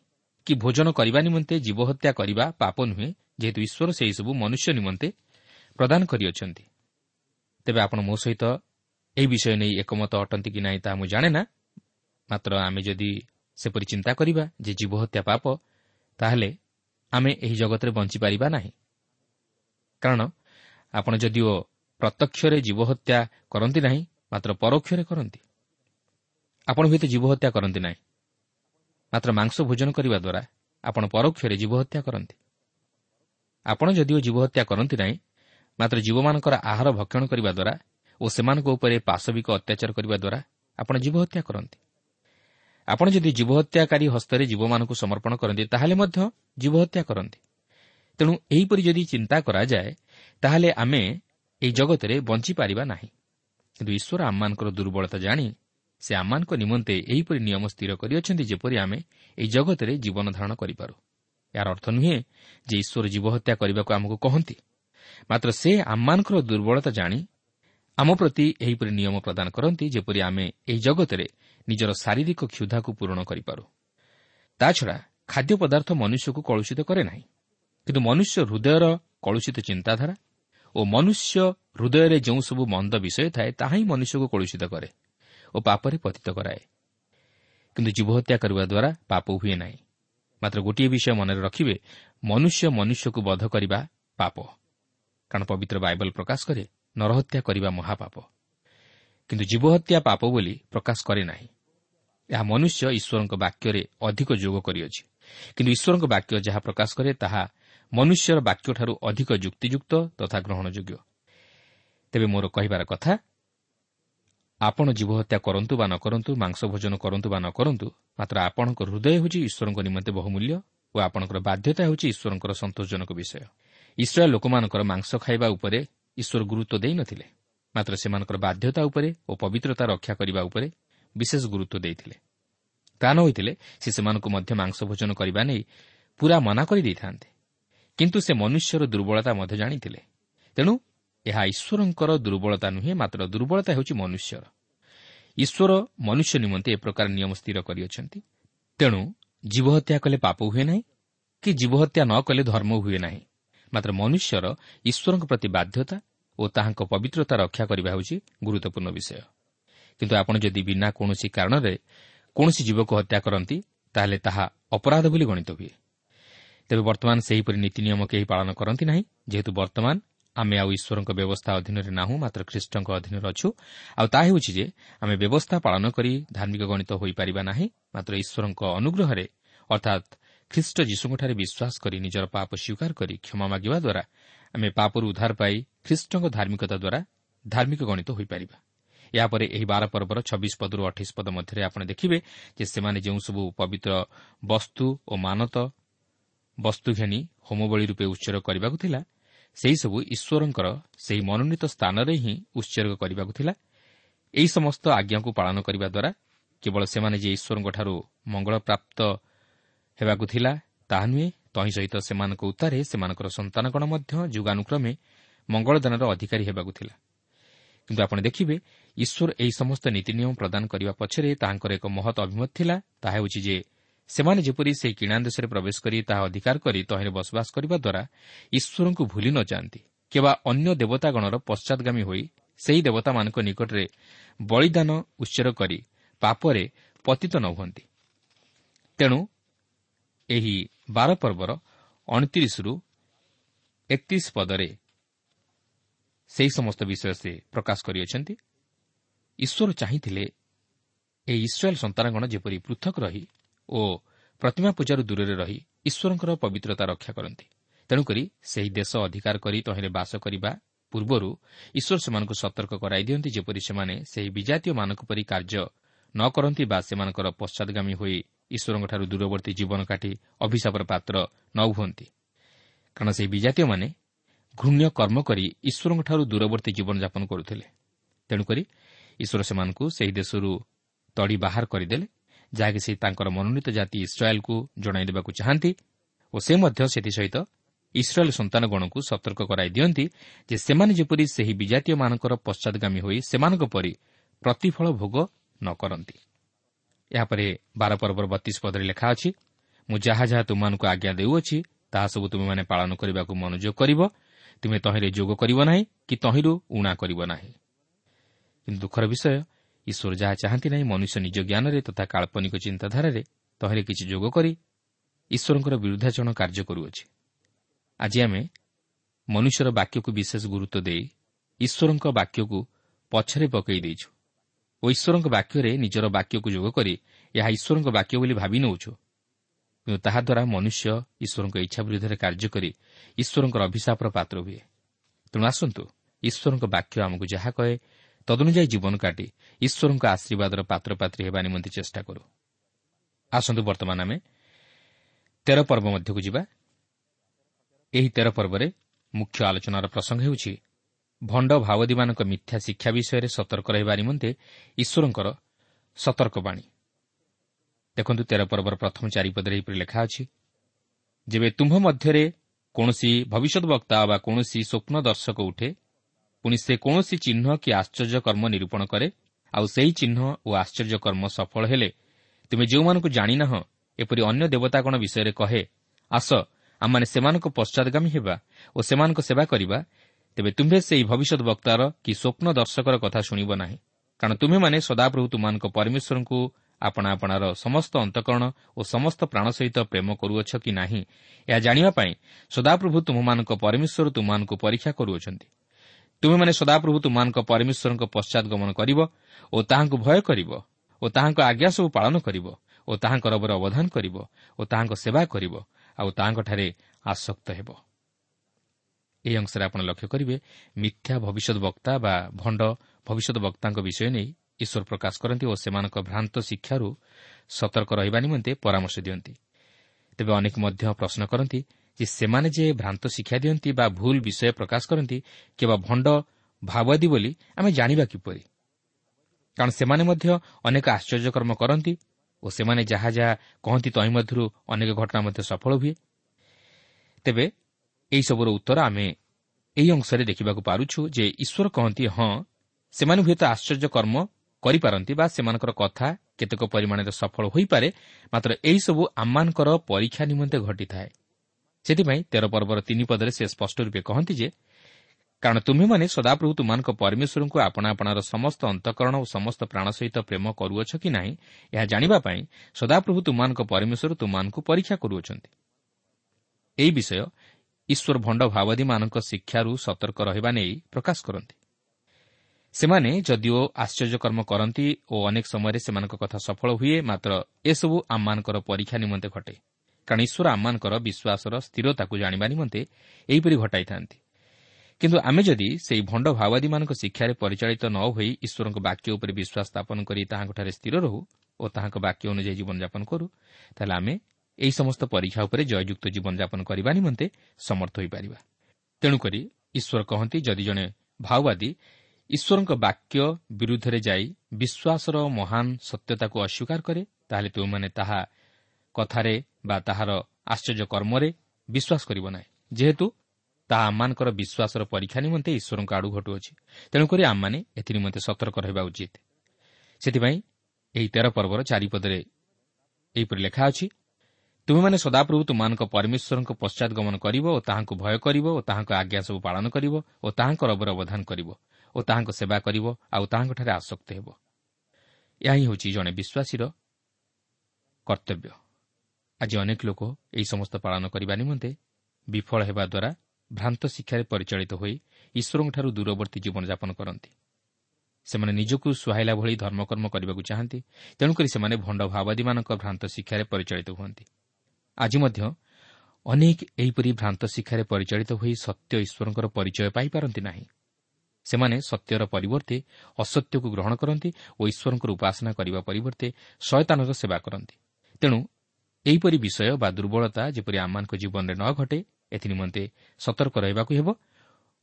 କି ଭୋଜନ କରିବା ନିମନ୍ତେ ଜୀବହତ୍ୟା କରିବା ପାପ ନୁହେଁ ଯେହେତୁ ଈଶ୍ୱର ସେହିସବୁ ମନୁଷ୍ୟ ନିମନ୍ତେ ପ୍ରଦାନ କରିଅଛନ୍ତି। ତେବେ ଆପଣ ମୋ ସହିତ ଏହି ବିଷୟ ନେଇ ଏକମତ ଅଟନ୍ତି କି ନାହିଁ ତାହା ମୁଁ ଜାଣେ ନା। ମାତ୍ର ଆମେ ଯଦି ସେପରି ଚିନ୍ତା କରିବା ଯେ ଜୀବହତ୍ୟା ପାପ ତାହେଲେ ଆମେ ଏହି ଜଗତରେ ବଞ୍ଚିପାରିବା ନାହିଁ। କାରଣ ଆପଣ ଯଦିଓ ପ୍ରତ୍ୟକ୍ଷରେ ଜୀବହତ୍ୟା କରନ୍ତି ନାହିଁ ମାତ୍ର ପରୋକ୍ଷରେ କରନ୍ତି। ଆପଣ ହୁଏତ ଜୀବହତ୍ୟା କରନ୍ତି ନାହିଁ। ମାତ୍ର ମାଂସ ଭୋଜନ କରିବା ଦ୍ୱାରା ଆପଣ ପରୋକ୍ଷରେ ଜୀବହତ୍ୟା କରନ୍ତି। ଆପଣ ଯଦିଓ ଜୀବହତ୍ୟା କରନ୍ତି ନାହିଁ ମାତ୍ର ଜୀବମାନଙ୍କର ଆହାର ଭକ୍ଷଣ କରିବା ଦ୍ୱାରା ଓ ସେମାନଙ୍କ ଉପରେ ପାଶବିକ ଅତ୍ୟାଚାର କରିବା ଦ୍ୱାରା ଆପଣ ଜୀବହତ୍ୟା କରନ୍ତି। ଆପଣ ଯଦି ଜୀବହତ୍ୟାକାରୀ ହସ୍ତରେ ଜୀବମାନଙ୍କୁ ସମର୍ପଣ କରନ୍ତି ତାହେଲେ ମଧ୍ୟ ଜୀବହତ୍ୟା କରନ୍ତି। ତେଣୁ ଏହିପରି ଯଦି ଚିନ୍ତା କରାଯାଏ ତାହେଲେ ଆମେ ଏହି ଜଗତରେ ବଞ୍ଚିପାରିବା ନାହିଁ। କିନ୍ତୁ ଈଶ୍ୱର ଆମମାନଙ୍କର ଦୁର୍ବଳତା ଜାଣି ସେ ଆମମାନଙ୍କ ନିମନ୍ତେ ଏହିପରି ନିୟମ ସ୍ଥିର କରିଅଛନ୍ତି ଯେପରି ଆମେ ଏହି ଜଗତରେ ଜୀବନ ଧାରଣ କରିପାରୁ। ଏହାର ଅର୍ଥ ନୁହେଁ ଯେ ଈଶ୍ୱର ଜୀବହତ୍ୟା କରିବାକୁ ଆମକୁ କହନ୍ତି। ମାତ୍ର ସେ ଆମମାନଙ୍କର ଦୁର୍ବଳତା ଜାଣି ଆମ ପ୍ରତି ଏହିପରି ନିୟମ ପ୍ରଦାନ କରନ୍ତି ଯେପରି ଆମେ ଏହି ଜଗତରେ ନିଜର ଶାରୀରିକ କ୍ଷୁଧାକୁ ପୂରଣ କରିପାରୁ। ତାଛଡ଼ା ଖାଦ୍ୟ ପଦାର୍ଥ ମନୁଷ୍ୟକୁ କଳୁଷିତ କରେ ନାହିଁ। କିନ୍ତୁ ମନୁଷ୍ୟ ହୃଦୟର କଳୁଷିତ ଚିନ୍ତାଧାରା ଓ ମନୁଷ୍ୟ ହୃଦୟରେ ଯେଉଁ ସବୁ ମନ୍ଦ ବିଷୟ ଥାଏ ତାହା ହିଁ ମନୁଷ୍ୟକୁ କଳୁଷିତ କରେ ଓ ପାପରେ ପତିତ କରାଏ। କିନ୍ତୁ ଜୀବହତ୍ୟା କରିବା ଦ୍ୱାରା ପାପ ହୁଏ ନାହିଁ। ମାତ୍ର ଗୋଟିଏ ବିଷୟ ମନରେ ରଖିବେ ମନୁଷ୍ୟ ମନୁଷ୍ୟକୁ ବଧ କରିବା ପାପ କାରଣ ପବିତ୍ର ବାଇବଲ ପ୍ରକାଶ କରେ ନରହତ୍ୟା କରିବା ମହାପାପ କିନ୍ତୁ ଜୀବହତ୍ୟା ପାପ ବୋଲି ପ୍ରକାଶ କରେ ନାହିଁ ଏହା ମନୁଷ୍ୟ ଈଶ୍ୱରଙ୍କ ବାକ୍ୟରେ ଅଧିକ ଯୋଗ କରିଅଛି। କିନ୍ତୁ ଈଶ୍ୱରଙ୍କ ବାକ୍ୟ ଯାହା ପ୍ରକାଶ କରେ ତାହା ମନୁଷ୍ୟର ବାକ୍ୟଠାରୁ ଅଧିକ ଯୁକ୍ତିଯୁକ୍ତ ତଥା ଗ୍ରହଣଯୋଗ୍ୟ। ତେବେ ମୋର କହିବାର କଥା ଆପଣ ଜୀବହତ୍ୟା କରନ୍ତୁ ବା ନ କରନ୍ତୁ ମାଂସ ଭୋଜନ କରନ୍ତୁ ବା ନ କରନ୍ତୁ ମାତ୍ର ଆପଣଙ୍କ ହୃଦୟ ହେଉଛି ଈଶ୍ୱରଙ୍କ ନିମନ୍ତେ ବହୁମୂଲ୍ୟ ଓ ଆପଣଙ୍କର ବାଧ୍ୟତା ହେଉଛି ଈଶ୍ୱରଙ୍କର ସନ୍ତୋଷଜନକ ବିଷୟ। ଇସ୍ରାଏଲ୍ ଲୋକମାନଙ୍କର ମାଂସ ଖାଇବା ଉପରେ ଈଶ୍ୱର ଗୁରୁତ୍ୱ ଦେଇନଥିଲେ ମାତ୍ର ସେମାନଙ୍କର ବାଧ୍ୟତା ଉପରେ ଓ ପବିତ୍ରତା ରକ୍ଷା କରିବା ଉପରେ ବିଶେଷ ଗୁରୁତ୍ୱ ଦେଇଥିଲେ। ତା ନ ହୋଇଥିଲେ ସେ ସେମାନଙ୍କୁ ମଧ୍ୟ ମାଂସ ଭୋଜନ କରିବା ନେଇ ପୁରା ମନା କରିଦେଇଥାନ୍ତେ କିନ୍ତୁ ସେ ମନୁଷ୍ୟର ଦୁର୍ବଳତା ମଧ୍ୟ ଜାଣିଥିଲେ। ତେଣୁ ଏହା ଈଶ୍ୱରଙ୍କର ଦୁର୍ବଳତା ନୁହେଁ ମାତ୍ର ଦୁର୍ବଳତା ହେଉଛି ମନୁଷ୍ୟର। ଈଶ୍ୱର ମନୁଷ୍ୟ ନିମନ୍ତେ ଏ ପ୍ରକାର ନିୟମ ସ୍ଥିର କରିଅଛନ୍ତି। ତେଣୁ ଜୀବହତ୍ୟା କଲେ ପାପ ହୁଏ ନାହିଁ କି ଜୀବହତ୍ୟା ନ କଲେ ଧର୍ମ ହୁଏ ନାହିଁ। ମାତ୍ର ମନୁଷ୍ୟର ଈଶ୍ୱରଙ୍କ ପ୍ରତି ବାଧ୍ୟତା ଓ ତାହାଙ୍କ ପବିତ୍ରତା ରକ୍ଷା କରିବା ହେଉଛି ଗୁରୁତ୍ୱପୂର୍ଣ୍ଣ ବିଷୟ। କିନ୍ତୁ ଆପଣ ଯଦି ବିନା କୌଣସି କାରଣରେ କୌଣସି ଜୀବକୁ ହତ୍ୟା କରନ୍ତି ତାହେଲେ ତାହା ଅପରାଧ ବୋଲି ଗଣିତ ହୁଏ। ତେବେ ବର୍ତ୍ତମାନ ସେହିପରି ନୀତି ନିୟମ କେହି ପାଳନ କରନ୍ତି ନାହିଁ ଯେହେତୁ ବର୍ତ୍ତମାନ ଆମେ ଆଉ ଈଶ୍ୱରଙ୍କ ବ୍ୟବସ୍ଥା ଅଧୀନରେ ନାହୁଁ ମାତ୍ର ଖ୍ରୀଷ୍ଟଙ୍କ ଅଧୀନରେ ଅଛୁ। ଆଉ ତାହା ହେଉଛି ଯେ ଆମେ ବ୍ୟବସ୍ଥା ପାଳନ କରି ଧାର୍ମିକ ଗଣିତ ହୋଇପାରିବା ନାହିଁ ମାତ୍ର ଈଶ୍ୱରଙ୍କ ଅନୁଗ୍ରହରେ ଅର୍ଥାତ୍ ଖ୍ରୀଷ୍ଟ ଯୀଶୁଙ୍କଠାରେ ବିଶ୍ୱାସ କରି ନିଜର ପାପ ସ୍ୱୀକାର କରି କ୍ଷମା ମାଗିବା ଦ୍ୱାରା ଆମେ ପାପରୁ ଉଦ୍ଧାର ପାଇ ଖ୍ରୀଷ୍ଟଙ୍କ ଧାର୍ମିକତା ଦ୍ୱାରା ଧାର୍ମିକ ଗଣିତ ହୋଇପାରିବା। ଏହାପରେ ଏହି ବାର ପର୍ବର ଛବିଶ ପଦରୁ ଅଠେଇଶ ପଦ ମଧ୍ୟରେ ଆପଣ ଦେଖିବେ ଯେ ସେମାନେ ଯେଉଁସବୁ ପବିତ୍ର ବସ୍ତୁ ଓ ମାନତ ବସ୍ତୁ ଘେନି ହୋମବଳୀ ରୂପେ ଉତ୍ସର୍ଗ କରିବାକୁ ଥିଲା ସେହିସବୁ ଈଶ୍ୱରଙ୍କର ସେହି ମନୋନୀତ ସ୍ଥାନରେ ହିଁ ଉତ୍ସର୍ଗ କରିବାକୁ ଥିଲା। ଏହି ସମସ୍ତ ଆଜ୍ଞାକୁ ପାଳନ କରିବା ଦ୍ୱାରା କେବଳ ସେମାନେ ଯେ ଈଶ୍ୱରଙ୍କଠାରୁ ମଙ୍ଗଳପ୍ରାପ୍ତ ହେବାକୁ ଥିଲା ତାହା ନୁହେଁ ତହିଁ ସହିତ ସେମାନଙ୍କ ଉତ୍ତାରେ ସେମାନଙ୍କର ସନ୍ତାନଗଣ ମଧ୍ୟ ଯୁଗାନୁକ୍ରମେ ମଙ୍ଗଳଦାନର ଅଧିକାରୀ ହେବାକୁ ଥିଲା। କିନ୍ତୁ ଆପଣ ଦେଖିବେ ଈଶ୍ୱର ଏହି ସମସ୍ତ ନୀତି ନିୟମ ପ୍ରଦାନ କରିବା ପଛରେ ତାହାଙ୍କର ଏକ ମହତ୍ ଅଭିମତ ଥିଲା ତାହା ହେଉଛି ଯେ ସେମାନେ ଯେପରି ସେହି କିଣା ଦେଶରେ ପ୍ରବେଶ କରି ତାହା ଅଧିକାର କରି ତହିଁରେ ବସବାସ କରିବା ଦ୍ୱାରା ଈଶ୍ୱରଙ୍କୁ ଭୁଲି ନ ଯାଆନ୍ତି କିମ୍ବା ଅନ୍ୟ ଦେବତାଗଣର ପଶ୍ଚାଦଗାମୀ ହୋଇ ସେହି ଦେବତାମାନଙ୍କ ନିକଟରେ ବଳିଦାନ ଉତ୍ସର କରି ପାପରେ ପତିତ ନ ହୁଅନ୍ତି। ତେଣୁ ଏହି ବାର ପର୍ବର ଅଣତିରିଶରୁ ଏକତିରିଶ ପଦରେ ସେହି ସମସ୍ତ ବିଷୟ ସେ ପ୍ରକାଶ କରିଅଛନ୍ତି। ଈଶ୍ୱର ଚାହିଁଥିଲେ ଏହି ଇସ୍ରାଏଲ୍ ସନ୍ତାନଗଣ ଯେପରି ପୃଥକ ରହି ଓ ପ୍ରତିମା ପୂଜାରୁ ଦୂରରେ ରହି ଈଶ୍ୱରଙ୍କର ପବିତ୍ରତା ରକ୍ଷା କରନ୍ତି। ତେଣୁକରି ସେହି ଦେଶ ଅଧିକାର କରି ତହିଁରେ ବାସ କରିବା ପୂର୍ବରୁ ଈଶ୍ୱର ସେମାନଙ୍କୁ ସତର୍କ କରାଇ ଦିଅନ୍ତି ଯେପରି ସେମାନେ ସେହି ବିଜାତୀୟମାନଙ୍କ ପରି କାର୍ଯ୍ୟ ନ କରନ୍ତି ବା ସେମାନଙ୍କର ପଶ୍ଚାଦଗାମୀ ହୋଇ ଈଶ୍ୱରଙ୍କଠାରୁ ଦୂରବର୍ତ୍ତୀ ଜୀବନ କାଟି ଅଭିଶାପର ପାତ୍ର ନ ହୁଅନ୍ତି। କାରଣ ସେହି ବିଜାତୀୟମାନେ ଘୃଣ୍ୟ କର୍ମ କରି ଈଶ୍ୱରଙ୍କଠାରୁ ଦୂରବର୍ତ୍ତୀ ଜୀବନଯାପନ କରୁଥିଲେ। ତେଣୁକରି ଈଶ୍ୱର ସେମାନଙ୍କୁ ସେହି ଦେଶରୁ ତଡ଼ି ବାହାର କରିଦେଲେ ଯାହାକି ସେ ତାଙ୍କର ମନୋନୀତ ଜାତି ଇସ୍ରାଏଲ୍କୁ ଜଣାଇ ଦେବାକୁ ଚାହାନ୍ତି ଓ ସେ ମଧ୍ୟ ସେଥିସହିତ ଇସ୍ରାଏଲ୍ ସନ୍ତାନଗଣକୁ ସତର୍କ କରାଇ ଦିଅନ୍ତି ଯେ ସେମାନେ ଯେପରି ସେହି ବିଜାତୀୟମାନଙ୍କର ପଶ୍ଚାଦଗାମୀ ହୋଇ ସେମାନଙ୍କ ପରି ପ୍ରତିଫଳ ଭୋଗ ନ କରନ୍ତି। ଏହାପରେ ବାର ପର୍ବର ବତିଶ ପଦରେ ଲେଖା ଅଛି ମୁଁ ଯାହା ଯାହା ତୁମମାନଙ୍କୁ ଆଜ୍ଞା ଦେଉଅଛି ତାହା ସବୁ ତୁମେମାନେ ପାଳନ କରିବାକୁ ମନୋଯୋଗ କରିବ। ତୁମେ ତହିଁରେ ଯୋଗ କରିବ ନାହିଁ କି ତହିଁରୁ ଉଣା କରିବ ନାହିଁ। କିନ୍ତୁ ଦୁଃଖର ବିଷୟ ଈଶ୍ୱର ଯାହା ଚାହାନ୍ତି ନାହିଁ ମନୁଷ୍ୟ ନିଜ ଜ୍ଞାନରେ ତଥା କାଳ୍ପନିକ ଚିନ୍ତାଧାରାରେ ତହିଁରେ କିଛି ଯୋଗ କରି ଈଶ୍ୱରଙ୍କର ବିରୁଦ୍ଧାଚରଣ କାର୍ଯ୍ୟ କରୁଅଛି। ଆଜି ଆମେ ମନୁଷ୍ୟର ବାକ୍ୟକୁ ବିଶେଷ ଗୁରୁତ୍ୱ ଦେଇ ଈଶ୍ୱରଙ୍କ ବାକ୍ୟକୁ ପଛରେ ପକାଇ ଦେଇଛୁ ଓ ଈଶ୍ୱରଙ୍କ ବାକ୍ୟରେ ନିଜର ବାକ୍ୟକୁ ଯୋଗ କରି ଏହା ଈଶ୍ୱରଙ୍କ ବାକ୍ୟ ବୋଲି ଭାବି ନେଉଛୁ। କିନ୍ତୁ ତାହାଦ୍ୱାରା ମନୁଷ୍ୟ ଈଶ୍ୱରଙ୍କ ଇଚ୍ଛା ବିରୁଦ୍ଧରେ କାର୍ଯ୍ୟ କରି ଈଶ୍ୱରଙ୍କର ଅଭିଶାପର ପାତ୍ର ହୁଏ। ତେଣୁ ଆସନ୍ତୁ ଈଶ୍ୱରଙ୍କ ବାକ୍ୟ ଆମକୁ ଯାହା କହେ ତଦନୁଯାୟୀ ଜୀବନ କାଟି ଈଶ୍ୱରଙ୍କ ଆଶୀର୍ବାଦର ପାତ୍ରପାତ୍ରୀ ହେବା ନିମନ୍ତେ ଚେଷ୍ଟା କରୁ। ଆସନ୍ତୁ ବର୍ତ୍ତମାନ ଆମେ ତେର ପର୍ବ ମଧ୍ୟକୁ ଯିବା। ଏହି ତେର ପର୍ବରେ ମୁଖ୍ୟ ଆଲୋଚନାର ପ୍ରସଙ୍ଗ ହେଉଛି ଭଣ୍ଡ ଭାବଦୀମାନଙ୍କ ମିଥ୍ୟା ଶିକ୍ଷା ବିଷୟରେ ସତର୍କ ରହିବା ନିମନ୍ତେ ଈଶ୍ୱରଙ୍କର ସତର୍କବାଣୀ। ଦେଖନ୍ତୁ ତେର ପର୍ବର ପ୍ରଥମ ଚାରିପଦରେ ଏହିପରି ଲେଖା ଅଛି ଯେବେ ତୁମ୍ଭ ମଧ୍ୟରେ କୌଣସି ଭବିଷ୍ୟତ ବକ୍ତା ବା କୌଣସି ସ୍ୱପ୍ନ ଦର୍ଶକ ଉଠେ ପୁଣି ସେ କୌଣସି ଚିହ୍ନ କି ଆଶ୍ଚର୍ଯ୍ୟ କର୍ମ ନିରୂପଣ କରେ ଆଉ ସେହି ଚିହ୍ନ ଓ ଆଶ୍ଚର୍ଯ୍ୟ କର୍ମ ସଫଳ ହେଲେ ତୁମେ ଯେଉଁମାନଙ୍କୁ ଜାଣିନାହଁ ଏପରି ଅନ୍ୟ ଦେବତାଗଣ ବିଷୟରେ କହେ? ଆସ ଆମମାନେ ସେମାନଙ୍କ ପଶ୍ଚାଦଗାମୀ ହେବା ଓ ସେମାନଙ୍କ ସେବା କରିବା ତେବେ ତୁମ୍ଭେ ସେହି ଭବିଷ୍ୟତ ବକ୍ତାର କି ସ୍ୱପ୍ନ ଦର୍ଶକର କଥା ଶୁଣିବ ନାହିଁ। କାରଣ ତୁମେମାନେ ସଦାପ୍ରଭୁ ତୁମାନଙ୍କ ପରମେଶ୍ୱରଙ୍କୁ ଆପଣା ଆପଣାର ସମସ୍ତ ଅନ୍ତକରଣ ଓ ସମସ୍ତ ପ୍ରାଣ ସହିତ ପ୍ରେମ କରୁଅଛ କି ନାହିଁ ଏହା ଜାଣିବା ପାଇଁ ସଦାପ୍ରଭୁ ତୁମମାନଙ୍କ ପରମେଶ୍ୱର ତୁମମାନଙ୍କୁ ପରୀକ୍ଷା କରୁଅଛନ୍ତି। ତୁମେମାନେ ସଦାପ୍ରଭୁ ତୁମମାନଙ୍କ ପରମେଶ୍ୱରଙ୍କ ପଶ୍ଚାଦଗମନ କରିବ ଓ ତାହାଙ୍କୁ ଭୟ କରିବ ଓ ତାହାଙ୍କ ଆଜ୍ଞା ସବୁ ପାଳନ କରିବ ଓ ତାହାଙ୍କ ରବର ଅବଧାନ କରିବ ଓ ତାହାଙ୍କ ସେବା କରିବ ଆଉ ତାହାଙ୍କଠାରେ ଆସକ୍ତ ହେବ। ଏହି ଅଂଶରେ ଆପଣ ଲକ୍ଷ୍ୟ କରିବେ ମିଥ୍ୟା ଭବିଷ୍ୟତ ବକ୍ତା ବା ଭଣ୍ଡ ଭବିଷ୍ୟତ ବକ୍ତାଙ୍କ ବିଷୟ ନେଇ ଈଶ୍ୱର ପ୍ରକାଶ କରନ୍ତି ଓ ସେମାନଙ୍କ ଭ୍ରାନ୍ତ ଶିକ୍ଷାରୁ ସତର୍କ ରହିବା ନିମନ୍ତେ ପରାମର୍ଶ ଦିଅନ୍ତି। ତେବେ ଅନେକ ମଧ୍ୟ ପ୍ରଶ୍ନ କରନ୍ତି ଯେ ସେମାନେ ଯେ ଭ୍ରାନ୍ତ ଶିକ୍ଷା ଦିଅନ୍ତି ବା ଭୁଲ ବିଷୟ ପ୍ରକାଶ କରନ୍ତି କିମ୍ବା ଭଣ୍ଡ ଭାବବାଦୀ ବୋଲି ଆମେ ଜାଣିବା କିପରି? କାରଣ ସେମାନେ ମଧ୍ୟ ଅନେକ ଆଶ୍ଚର୍ଯ୍ୟକର୍ମ କରନ୍ତି ଓ ସେମାନେ ଯାହା ଯାହା କହନ୍ତି ତହିଁ ମଧ୍ୟରୁ ଅନେକ ଘଟଣା ମଧ୍ୟ ସଫଳ ହୁଏ। ତେବେ ଏହିସବୁର ଉତ୍ତର ଆମେ ଏହି ଅଂଶରେ ଦେଖିବାକୁ ପାରୁଛୁ ଯେ ଈଶ୍ୱର କହନ୍ତି ହଁ ସେମାନେ ହୁଏତ ଆଶ୍ଚର୍ଯ୍ୟ କର୍ମ କରିପାରନ୍ତି ବା ସେମାନଙ୍କର କଥା କେତେକ ପରିମାଣରେ ସଫଳ ହୋଇପାରେ ମାତ୍ର ଏହିସବୁ ଆମମାନଙ୍କର ପରୀକ୍ଷା ନିମନ୍ତେ ଘଟିଥାଏ। ସେଥିପାଇଁ ତେର ପର୍ବର ତିନି ପଦରେ ସେ ସ୍ପଷ୍ଟ ରୂପେ କହନ୍ତି ଯେ କାରଣ ତୁମେମାନେ ସଦାପ୍ରଭୁ ତୁମାନଙ୍କ ପରମେଶ୍ୱରଙ୍କୁ ଆପଣା ଆପଣାର ସମସ୍ତ ଅନ୍ତଃକରଣ ଓ ସମସ୍ତ ପ୍ରାଣ ସହିତ ପ୍ରେମ କରୁଅଛ କି ନାହିଁ ଏହା ଜାଣିବା ପାଇଁ ସଦାପ୍ରଭୁ ତୁମାନଙ୍କ ପରମେଶ୍ୱର ତୁମମାନଙ୍କୁ ପରୀକ୍ଷା କରୁଅଛନ୍ତି। ଏହି ବିଷୟ ଈଶ୍ୱର ଭଣ୍ଡ ଭାବାଦୀମାନଙ୍କ ଶିକ୍ଷାରୁ ସତର୍କ ରହିବା ନେଇ ପ୍ରକାଶ କରନ୍ତି। ସେମାନେ ଯଦିଓ ଆଶ୍ଚର୍ଯ୍ୟକର୍ମ କରନ୍ତି ଓ ଅନେକ ସମୟରେ ସେମାନଙ୍କ କଥା ସଫଳ ହୁଏ ମାତ୍ର ଏସବୁ ଆମମାନଙ୍କର ପରୀକ୍ଷା ନିମନ୍ତେ ଘଟେ। କାରଣ ଈଶ୍ୱର ଆମମାନଙ୍କର ବିଶ୍ୱାସର ସ୍ଥିରତାକୁ ଜାଣିବା ନିମନ୍ତେ ଏହିପରି ଘଟାଇଥାନ୍ତି। କିନ୍ତୁ ଆମେ ଯଦି ସେହି ଭଣ୍ଡ ଭାବାଦୀମାନଙ୍କ ଶିକ୍ଷାରେ ପରିଚାଳିତ ନ ହୋଇ ଈଶ୍ୱରଙ୍କ ବାକ୍ୟ ଉପରେ ବିଶ୍ୱାସ ସ୍ଥାପନ କରି ତାହାଙ୍କଠାରେ ସ୍ଥିର ରହୁ ଓ ତାହାଙ୍କ ବାକ୍ୟ ଅନୁଯାୟୀ ଜୀବନଯାପନ କରୁ ତାହେଲେ ଆମେ ଏହି ସମସ୍ତ ପରୀକ୍ଷା ଉପରେ ଜୟଯୁକ୍ତ ଜୀବନଯାପନ କରିବା ନିମନ୍ତେ ସମର୍ଥ ହୋଇପାରିବା। ତେଣୁକରି ଈଶ୍ୱର କହନ୍ତି ଯଦି ଜଣେ ଭାଓବାଦୀ ଈଶ୍ୱରଙ୍କ ବାକ୍ୟ ବିରୁଦ୍ଧରେ ଯାଇ ବିଶ୍ୱାସର ମହାନ ସତ୍ୟତାକୁ ଅସ୍ୱୀକାର କରେ ତାହେଲେ ତୁମମାନେ ତାହା କଥାରେ ବା ତାହାର ଆଶ୍ଚର୍ଯ୍ୟ କର୍ମରେ ବିଶ୍ୱାସ କରିବ ନାହିଁ। ଯେହେତୁ ତାହା ଆମମାନଙ୍କର ବିଶ୍ୱାସର ପରୀକ୍ଷା ନିମନ୍ତେ ଈଶ୍ୱରଙ୍କ ଆଡ଼ୁ ଘଟୁଅଛି। ତେଣୁକରି ଆମମାନେ ଏଥିନିମନ୍ତେ ସତର୍କ ରହିବା ଉଚିତ। ସେଥିପାଇଁ ଏହି ତେର ପର୍ବର ଚାରିପଦରେ ଏହିପରି ଲେଖା ଅଛି ତୁମେମାନେ ସଦାପ୍ରଭୁ ତୁମାନଙ୍କ ପରମେଶ୍ୱରଙ୍କ ପଶ୍ଚାତ ଗମନ କରିବ ଓ ତାହାଙ୍କୁ ଭୟ କରିବ ଓ ତାହାଙ୍କ ଆଜ୍ଞା ସବୁ ପାଳନ କରିବ ଓ ତାହାଙ୍କର ଅବର ଅବଧାନ କରିବ ଓ ତାହାଙ୍କ ସେବା କରିବ ଆଉ ତାହାଙ୍କଠାରେ ଆସକ୍ତ ହେବ। ଏହା ହିଁ ହେଉଛି ଜଣେ ବିଶ୍ୱାସୀର କର୍ତ୍ତବ୍ୟ। ଆଜି ଅନେକ ଲୋକ ଏହି ସମସ୍ତ ପାଳନ କରିବା ନିମନ୍ତେ ବିଫଳ ହେବା ଦ୍ୱାରା ଭ୍ରାନ୍ତ ଶିକ୍ଷାରେ ପରିଚାଳିତ ହୋଇ ଈଶ୍ୱରଙ୍କଠାରୁ ଦୂରବର୍ତ୍ତୀ ଜୀବନଯାପନ କରନ୍ତି। ସେମାନେ ନିଜକୁ ସୁହାଇଲା ଭଳି ଧର୍ମକର୍ମ କରିବାକୁ ଚାହାନ୍ତି ତେଣୁକରି ସେମାନେ ଭଣ୍ଡ ଭାବାଦୀମାନଙ୍କ ଭ୍ରାନ୍ତ ଶିକ୍ଷାରେ ପରିଚାଳିତ ହୁଅନ୍ତି। ଆଜି ମଧ୍ୟ ଅନେକ ଏହିପରି ଭ୍ରାନ୍ତ ଶିକ୍ଷାରେ ପରିଚାଳିତ ହୋଇ ସତ୍ୟ ଈଶ୍ୱରଙ୍କର ପରିଚୟ ପାଇପାରନ୍ତି ନାହିଁ। ସେମାନେ ସତ୍ୟର ପରିବର୍ତ୍ତେ ଅସତ୍ୟକୁ ଗ୍ରହଣ କରନ୍ତି ଓ ଈଶ୍ୱରଙ୍କର ଉପାସନା କରିବା ପରିବର୍ତ୍ତେ ଶୟତାନର ସେବା କରନ୍ତି। ତେଣୁ ଏହିପରି ବିଷୟ ବା ଦୁର୍ବଳତା ଯେପରି ଆମମାନଙ୍କ ଜୀବନରେ ନ ଘଟେ ଏଥିନିମନ୍ତେ ସତର୍କ ରହିବାକୁ ହେବ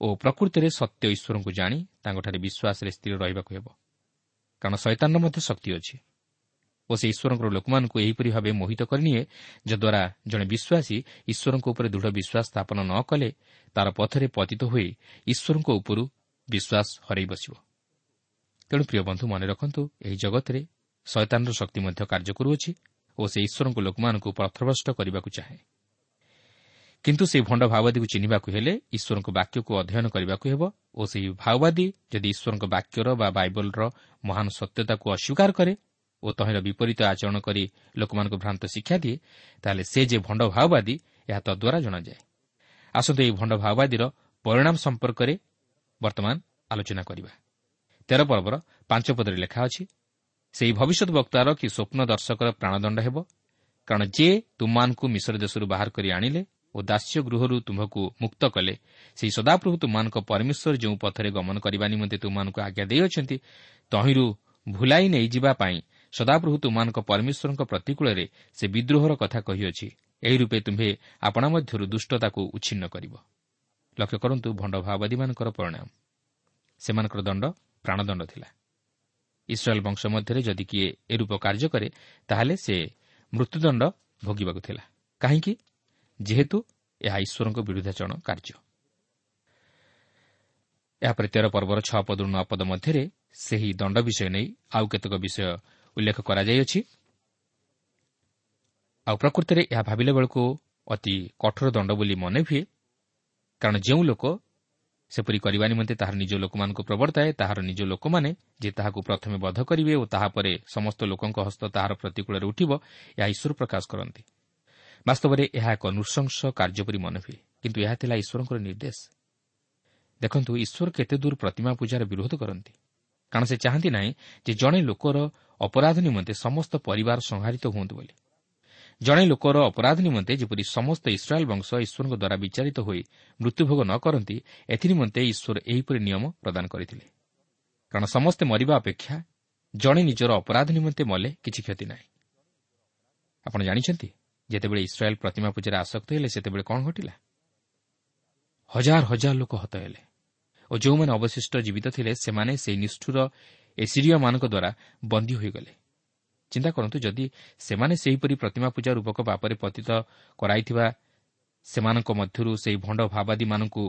ଓ ପ୍ରକୃତିରେ ସତ୍ୟ ଈଶ୍ୱରଙ୍କୁ ଜାଣି ତାଙ୍କଠାରେ ବିଶ୍ୱାସରେ ସ୍ଥିର ରହିବାକୁ ହେବ। କାରଣ ଶୈତାନର ମଧ୍ୟ ଶକ୍ତି ଅଛି। ଓ ସେ ଈଶ୍ୱରଙ୍କର ଲୋକମାନଙ୍କୁ ଏହିପରି ଭାବେ ମୋହିତ କରିନିଏ ଯଦ୍ୱାରା ଜଣେ ବିଶ୍ୱାସୀ ଈଶ୍ୱରଙ୍କ ଉପରେ ଦୃଢ଼ ବିଶ୍ୱାସ ସ୍ଥାପନ ନ କଲେ ତା'ର ପଥରେ ପତିତ ହୋଇ ଈଶ୍ୱରଙ୍କ ଉପରୁ ବିଶ୍ୱାସ ହରାଇ ବସିବ। ତେଣୁ ପ୍ରିୟ ବନ୍ଧୁ ମନେ ରଖନ୍ତୁ ଏହି ଜଗତରେ ଶୈତାନର ଶକ୍ତି ମଧ୍ୟ କାର୍ଯ୍ୟ କରୁଅଛି। ଓ ସେ ଈଶ୍ୱରଙ୍କ ଲୋକମାନଙ୍କୁ ପଥଭ୍ରଷ୍ଟ କରିବାକୁ ଚାହେଁ। କିନ୍ତୁ ସେହି ଭଣ୍ଡ ଭାଓବାଦୀକୁ ଚିହ୍ନିବାକୁ ହେଲେ ଈଶ୍ୱରଙ୍କ ବାକ୍ୟକୁ ଅଧ୍ୟୟନ କରିବାକୁ ହେବ ଓ ସେହି ଭାଓବାଦୀ ଯଦି ଈଶ୍ୱରଙ୍କ ବାକ୍ୟର ବା ବାଇବଲର ମହାନ ସତ୍ୟତାକୁ ଅସ୍ୱୀକାର କରେ ଓ ତହିଁର ବିପରୀତ ଆଚରଣ କରି ଲୋକମାନଙ୍କୁ ଭ୍ରାନ୍ତ ଶିକ୍ଷା ଦିଏ ତାହେଲେ ସେ ଯେ ଭଣ୍ଡ ଭାଓବାଦୀ ଏହା ତଦ୍ୱାରା ଜଣାଯାଏ। ଆସନ୍ତୁ ଏହି ଭଣ୍ଡ ଭାଓବାଦୀର ପରିଣାମ ସମ୍ପର୍କରେ ବର୍ତ୍ତମାନ ଆଲୋଚନା କରିବା। ତେର ପର୍ବର ପାଞ୍ଚ ପଦରେ ଲେଖା ଅଛି ସେହି ଭବିଷ୍ୟତ ବକ୍ତାର କି ସ୍ୱପ୍ନ ଦର୍ଶକର ପ୍ରାଣଦଣ୍ଡ ହେବ। କାରଣ ଯେ ତୁମମାନଙ୍କୁ ମିଶ୍ର ଦେଶରୁ ବାହାର କରି ଆଣିଲେ ଓ ଦାସ୍ୟ ଗୃହରୁ ତୁମ୍ଭକୁ ମୁକ୍ତ କଲେ ସେହି ସଦାପ୍ରଭୁ ତୁମମାନଙ୍କ ପରମେଶ୍ୱର ଯେଉଁ ପଥରେ ଗମନ କରିବା ନିମନ୍ତେ ତୁମମାନଙ୍କୁ ଆଜ୍ଞା ଦେଇଅଛନ୍ତି ତହିଁରୁ ଭୁଲାଇ ନେଇଯିବା ପାଇଁ ସଦାପ୍ରଭୁ ତୁମମାନଙ୍କ ପରମେଶ୍ୱରଙ୍କ ପ୍ରତିକୂଳରେ ସେ ବିଦ୍ରୋହର କଥା କହିଅଛି। ଏହି ରୂପେ ତୁମ୍ଭେ ଆପଣା ମଧ୍ୟରୁ ଦୁଷ୍ଟତାକୁ ଉଚ୍ଛିନ୍ନ କରିବ। ଲକ୍ଷ୍ୟ କରନ୍ତୁ ଭଣ୍ଡ ଭାଓବାଦୀମାନଙ୍କର ପରିଣାମ ସେମାନଙ୍କର ଦଣ୍ଡ ପ୍ରାଣଦଣ୍ଡ ଥିଲା। ଇସ୍ରାଏଲ୍ ବଂଶ ମଧ୍ୟରେ ଯଦି କିଏ ଏରୂପ କାର୍ଯ୍ୟ କରେ ତାହେଲେ ସେ ମୃତ୍ୟୁଦଣ୍ଡ ଭୋଗିବାକୁ ଥିଲା। କାହିଁକି ଯେହେତୁ ଏହା ଈଶ୍ୱରଙ୍କ ବିରୁଦ୍ଧାଚରଣ କାର୍ଯ୍ୟ। ଏହାପରେ ତେର ପର୍ବର ଛଅ ପଦରୁ ନଅ ପଦ ମଧ୍ୟରେ ସେହି ଦଣ୍ଡ ବିଷୟ ନେଇ ଆଉ କେତେକ ବିଷୟ ଉଲ୍ଲେଖ କରାଯାଇଅଛି। ଆଉ ପ୍ରକୃତରେ ଏହା ଭାବିଲା ବେଳକୁ ଅତି କଠୋର ଦଣ୍ଡ ବୋଲି ମନେ ହୁଏ। କାରଣ ଯେଉଁ ଲୋକ ସେପରି କରିବା ନିମନ୍ତେ ତାହାର ନିଜ ଲୋକମାନଙ୍କୁ ପ୍ରବର୍ତ୍ତାଏ ତାହାର ନିଜ ଲୋକମାନେ ଯେ ତାହାକୁ ପ୍ରଥମେ ବଧ କରିବେ ଓ ତାହାପରେ ସମସ୍ତ ଲୋକଙ୍କ ହସ୍ତ ତାହାର ପ୍ରତିକୂଳରେ ଉଠିବ ଏହା ଈଶ୍ୱର ପ୍ରକାଶ କରନ୍ତି। ବାସ୍ତବରେ ଏହା ଏକ ନୃଶଂସ କାର୍ଯ୍ୟ ପରି ମନେ ହୁଏ କିନ୍ତୁ ଏହା ଥିଲା ଈଶ୍ୱରଙ୍କର ନିର୍ଦ୍ଦେଶ। ଦେଖନ୍ତୁ ଈଶ୍ୱର କେତେ ଦୂର ପ୍ରତିମା ପୂଜାର ବିରୋଧ କରନ୍ତି। କାରଣ ସେ ଚାହାନ୍ତି ନାହିଁ ଯେ ଜଣେ ଲୋକର ଅପରାଧ ନିମନ୍ତେ ସମସ୍ତ ପରିବାର ସଂହାରିତ ହୁଅନ୍ତୁ ବୋଲି। ଜଣେ ଲୋକର ଅପରାଧ ନିମନ୍ତେ ଯେପରି ସମସ୍ତ ଇସ୍ରାଏଲ୍ ବଂଶ ଈଶ୍ୱରଙ୍କ ଦ୍ୱାରା ବିଚାରିତ ହୋଇ ମୃତ୍ୟୁଭୋଗ ନ କରନ୍ତି ଏଥିନିମନ୍ତେ ଈଶ୍ୱର ଏହିପରି ନିୟମ ପ୍ରଦାନ କରିଥିଲେ। କାରଣ ସମସ୍ତେ ମରିବା ଅପେକ୍ଷା ଜଣେ ନିଜର ଅପରାଧ ନିମନ୍ତେ ମଲେ କିଛି କ୍ଷତି ନାହିଁ। ଆପଣ ଜାଣିଛନ୍ତି ଯେତେବେଳେ ଇସ୍ରାଏଲ୍ ପ୍ରତିମା ପୂଜାରେ ଆସକ୍ତ ହେଲେ ସେତେବେଳେ କ'ଣ ଘଟିଲା? ହଜାର ହଜାର ଲୋକ ହତ ହେଲେ ଓ ଯେଉଁମାନେ ଅବଶିଷ୍ଟ ଜୀବିତ ଥିଲେ ସେମାନେ ସେହି ନିଷ୍ଠୁର ଏସିରିୟମାନଙ୍କ ଦ୍ୱାରା ବନ୍ଦୀ ହୋଇଗଲେ। ଚିନ୍ତା କରନ୍ତୁ ଯଦି ସେମାନେ ସେହିପରି ପ୍ରତିମା ପୂଜା ରୂପକ ପାପରେ ପତିତ କରାଇଥିବା ସେମାନଙ୍କ ମଧ୍ୟରୁ ସେହି ଭଣ୍ଡ ଭାବାଦୀମାନଙ୍କୁ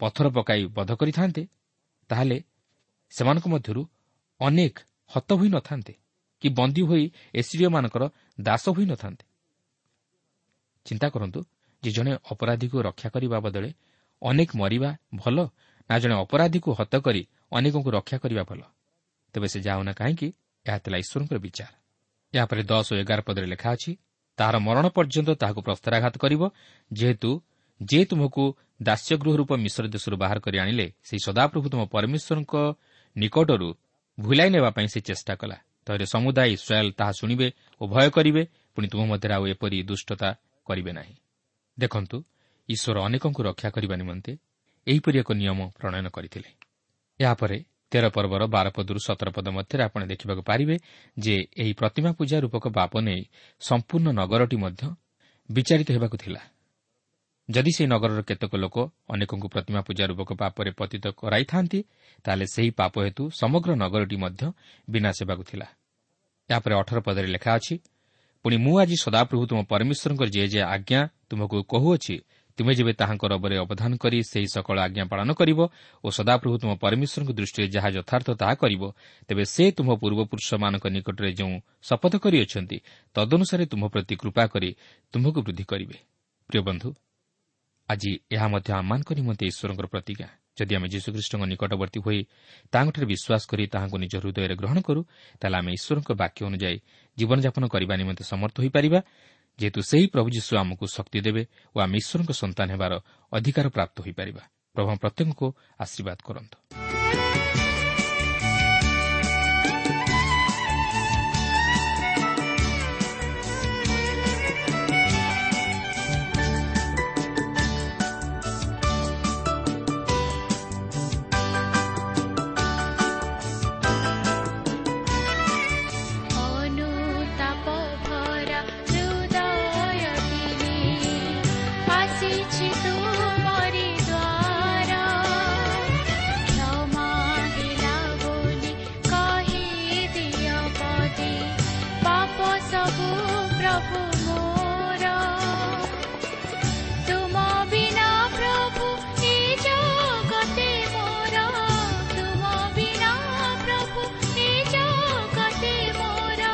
ପଥର ପକାଇ ବଧ କରିଥାନ୍ତେ ତାହେଲେ ସେମାନଙ୍କ ମଧ୍ୟରୁ ଅନେକ ହତ ହୋଇନଥାନ୍ତେ କି ବନ୍ଦୀ ହୋଇ ଏସିରିୟମାନଙ୍କର ଦାସ ହୋଇନଥାନ୍ତେ ଚିନ୍ତା କରନ୍ତୁ ଯେ ଜଣେ ଅପରାଧୀକୁ ରକ୍ଷା କରିବା ବଦଳେ ଅନେକ ମରିବା ଭଲ ନା ଜଣେ ଅପରାଧୀକୁ ହତ କରି ଅନେକଙ୍କୁ ରକ୍ଷା କରିବା ଭଲ। ତେବେ ସେ ଯାଉନା କାହିଁକି? ଏହା ଥିଲା ଈଶ୍ୱରଙ୍କର ବିଚାର। ଏହାପରେ ଦଶ ଓ ଏଗାର ପଦରେ ଲେଖା ଅଛି ତାହାର ମରଣ ପର୍ଯ୍ୟନ୍ତ ତାହାକୁ ପ୍ରସ୍ତାରାଘାତ କରିବ ଯେହେତୁ ଯେ ତୁମକୁ ଦାସ୍ୟଗୃହ ରୂପ ମିଶ୍ର ଦେଶରୁ ବାହାର କରି ଆଣିଲେ ସେହି ସଦାପ୍ରଭୁ ତୁମ ପରମେଶ୍ୱରଙ୍କ ନିକଟରୁ ଭୁଲାଇ ନେବା ପାଇଁ ସେ ଚେଷ୍ଟା କଲା। ତହିଁରେ ସମୁଦାୟ ଇସ୍ରାଏଲ୍ ତାହା ଶୁଣିବେ ଓ ଭୟ କରିବେ ପୁଣି ତୁମ ମଧ୍ୟରେ ଆଉ ଏପରି ଦୁଷ୍ଟତା କରିବେ ନାହିଁ। ଦେଖନ୍ତୁ ଈଶ୍ୱର ଅନେକଙ୍କୁ ରକ୍ଷା କରିବା ନିମନ୍ତେ ଏହିପରି ଏକ ନିୟମ ପ୍ରଣୟନ କରିଥିଲେ। ଏହାପରେ ତେର ପର୍ବର ବାର ପଦରୁ ସତର ପଦ ମଧ୍ୟରେ ଆପଣ ଦେଖିବାକୁ ପାରିବେ ଯେ ଏହି ପ୍ରତିମା ପୂଜା ରୂପକ ବାପ ନେଇ ସମ୍ପୂର୍ଣ୍ଣ ନଗରଟି ମଧ୍ୟ ବିଚାରିତ ହେବାକୁ ଥିଲା। ଯଦି ସେହି ନଗରର କେତେକ ଲୋକ ଅନେକଙ୍କୁ ପ୍ରତିମା ପୂଜା ରୂପକ ପାପରେ ପତିତ କରାଇଥାନ୍ତି ତାହେଲେ ସେହି ପାପ ହେତୁ ସମଗ୍ର ନଗରଟି ମଧ୍ୟ ବିନାଶ ହେବାକୁ ଥିଲା। ଏହାପରେ ଅଠର ପଦରେ ଲେଖା ଅଛି ପୁଣି ମୁଁ ଆଜି ସଦାପ୍ରଭୁ ତୁମ ପରମେଶ୍ୱରଙ୍କର ଯେ ଯେ ଆଜ୍ଞା ତୁମକୁ କହୁଅଛି ତୁମେ ଯେବେ ତାହାଙ୍କ ରବରେ ଅବଧାନ କରି ସେହି ସକଳ ଆଜ୍ଞା ପାଳନ କରିବ ଓ ସଦାପ୍ରଭୁ ତୁମ ପରମେଶ୍ୱରଙ୍କ ଦୃଷ୍ଟିରେ ଯାହା ଯଥାର୍ଥ ତାହା କରିବ ତେବେ ସେ ତୁମ ପୂର୍ବପୁରୁଷମାନଙ୍କ ନିକଟରେ ଯେଉଁ ଶପଥ କରିଅଛନ୍ତି ତଦନୁସାରେ ତୁମ ପ୍ରତି କୃପା କରି ତୁମକୁ ବୃଦ୍ଧି କରିବେ। ପ୍ରିୟ ବନ୍ଧୁ ଆଜି ଏହା ମଧ୍ୟ ଆମମାନଙ୍କ ନିମନ୍ତେ ଈଶ୍ୱରଙ୍କର ପ୍ରତିଜ୍ଞା। ଯଦି ଆମେ ଯୀଶୁଖ୍ରୀଷ୍ଟଙ୍କ ନିକଟବର୍ତ୍ତୀ ହୋଇ ତାହାଙ୍କଠାରେ ବିଶ୍ୱାସ କରି ତାହାଙ୍କୁ ନିଜ ହୃଦୟରେ ଗ୍ରହଣ କରୁ ତାହେଲେ ଆମେ ଈଶ୍ୱରଙ୍କ ବାକ୍ୟ ଅନୁଯାୟୀ ଜୀବନଯାପନ କରିବା ନିମନ୍ତେ ସମର୍ଥ ହୋଇପାରିବା। ଯେହେତୁ ସେହି ପ୍ରଭୁ ଯୀଶୁ ଆମକୁ ଶକ୍ତି ଦେବେ ଓ ଆମେ ଈଶ୍ୱରଙ୍କ ସନ୍ତାନ ହେବାର ଅଧିକାର ପ୍ରାପ୍ତ ହୋଇପାରିବା। ପ୍ରଭୁ ପ୍ରତ୍ୟେକଙ୍କୁ ଆଶୀର୍ବାଦ କରନ୍ତୁ। ସବୁ ପ୍ରଭୁ ମୋର ତୁମ ବିନା ପ୍ରଭୁ ଏ ଜଗତେ ମୋର ତୁମ ବିନା ପ୍ରଭୁ ଏ ଜଗତେ ମୋର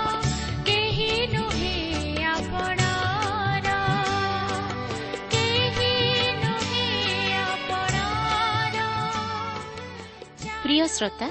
କେହି ନୁହେଁ ଆପଣାର କେହି ନୁହେଁ ଆପଣାର ପ୍ରିୟ ଶ୍ରୋତା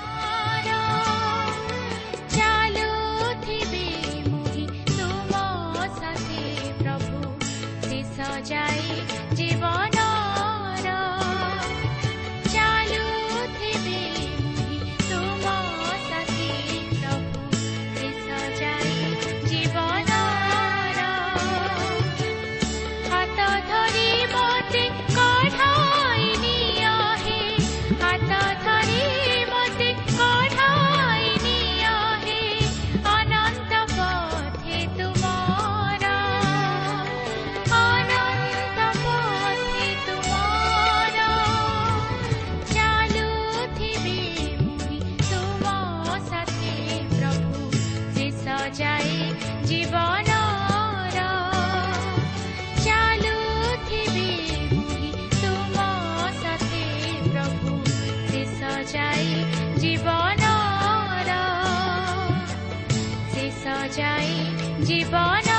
Bye.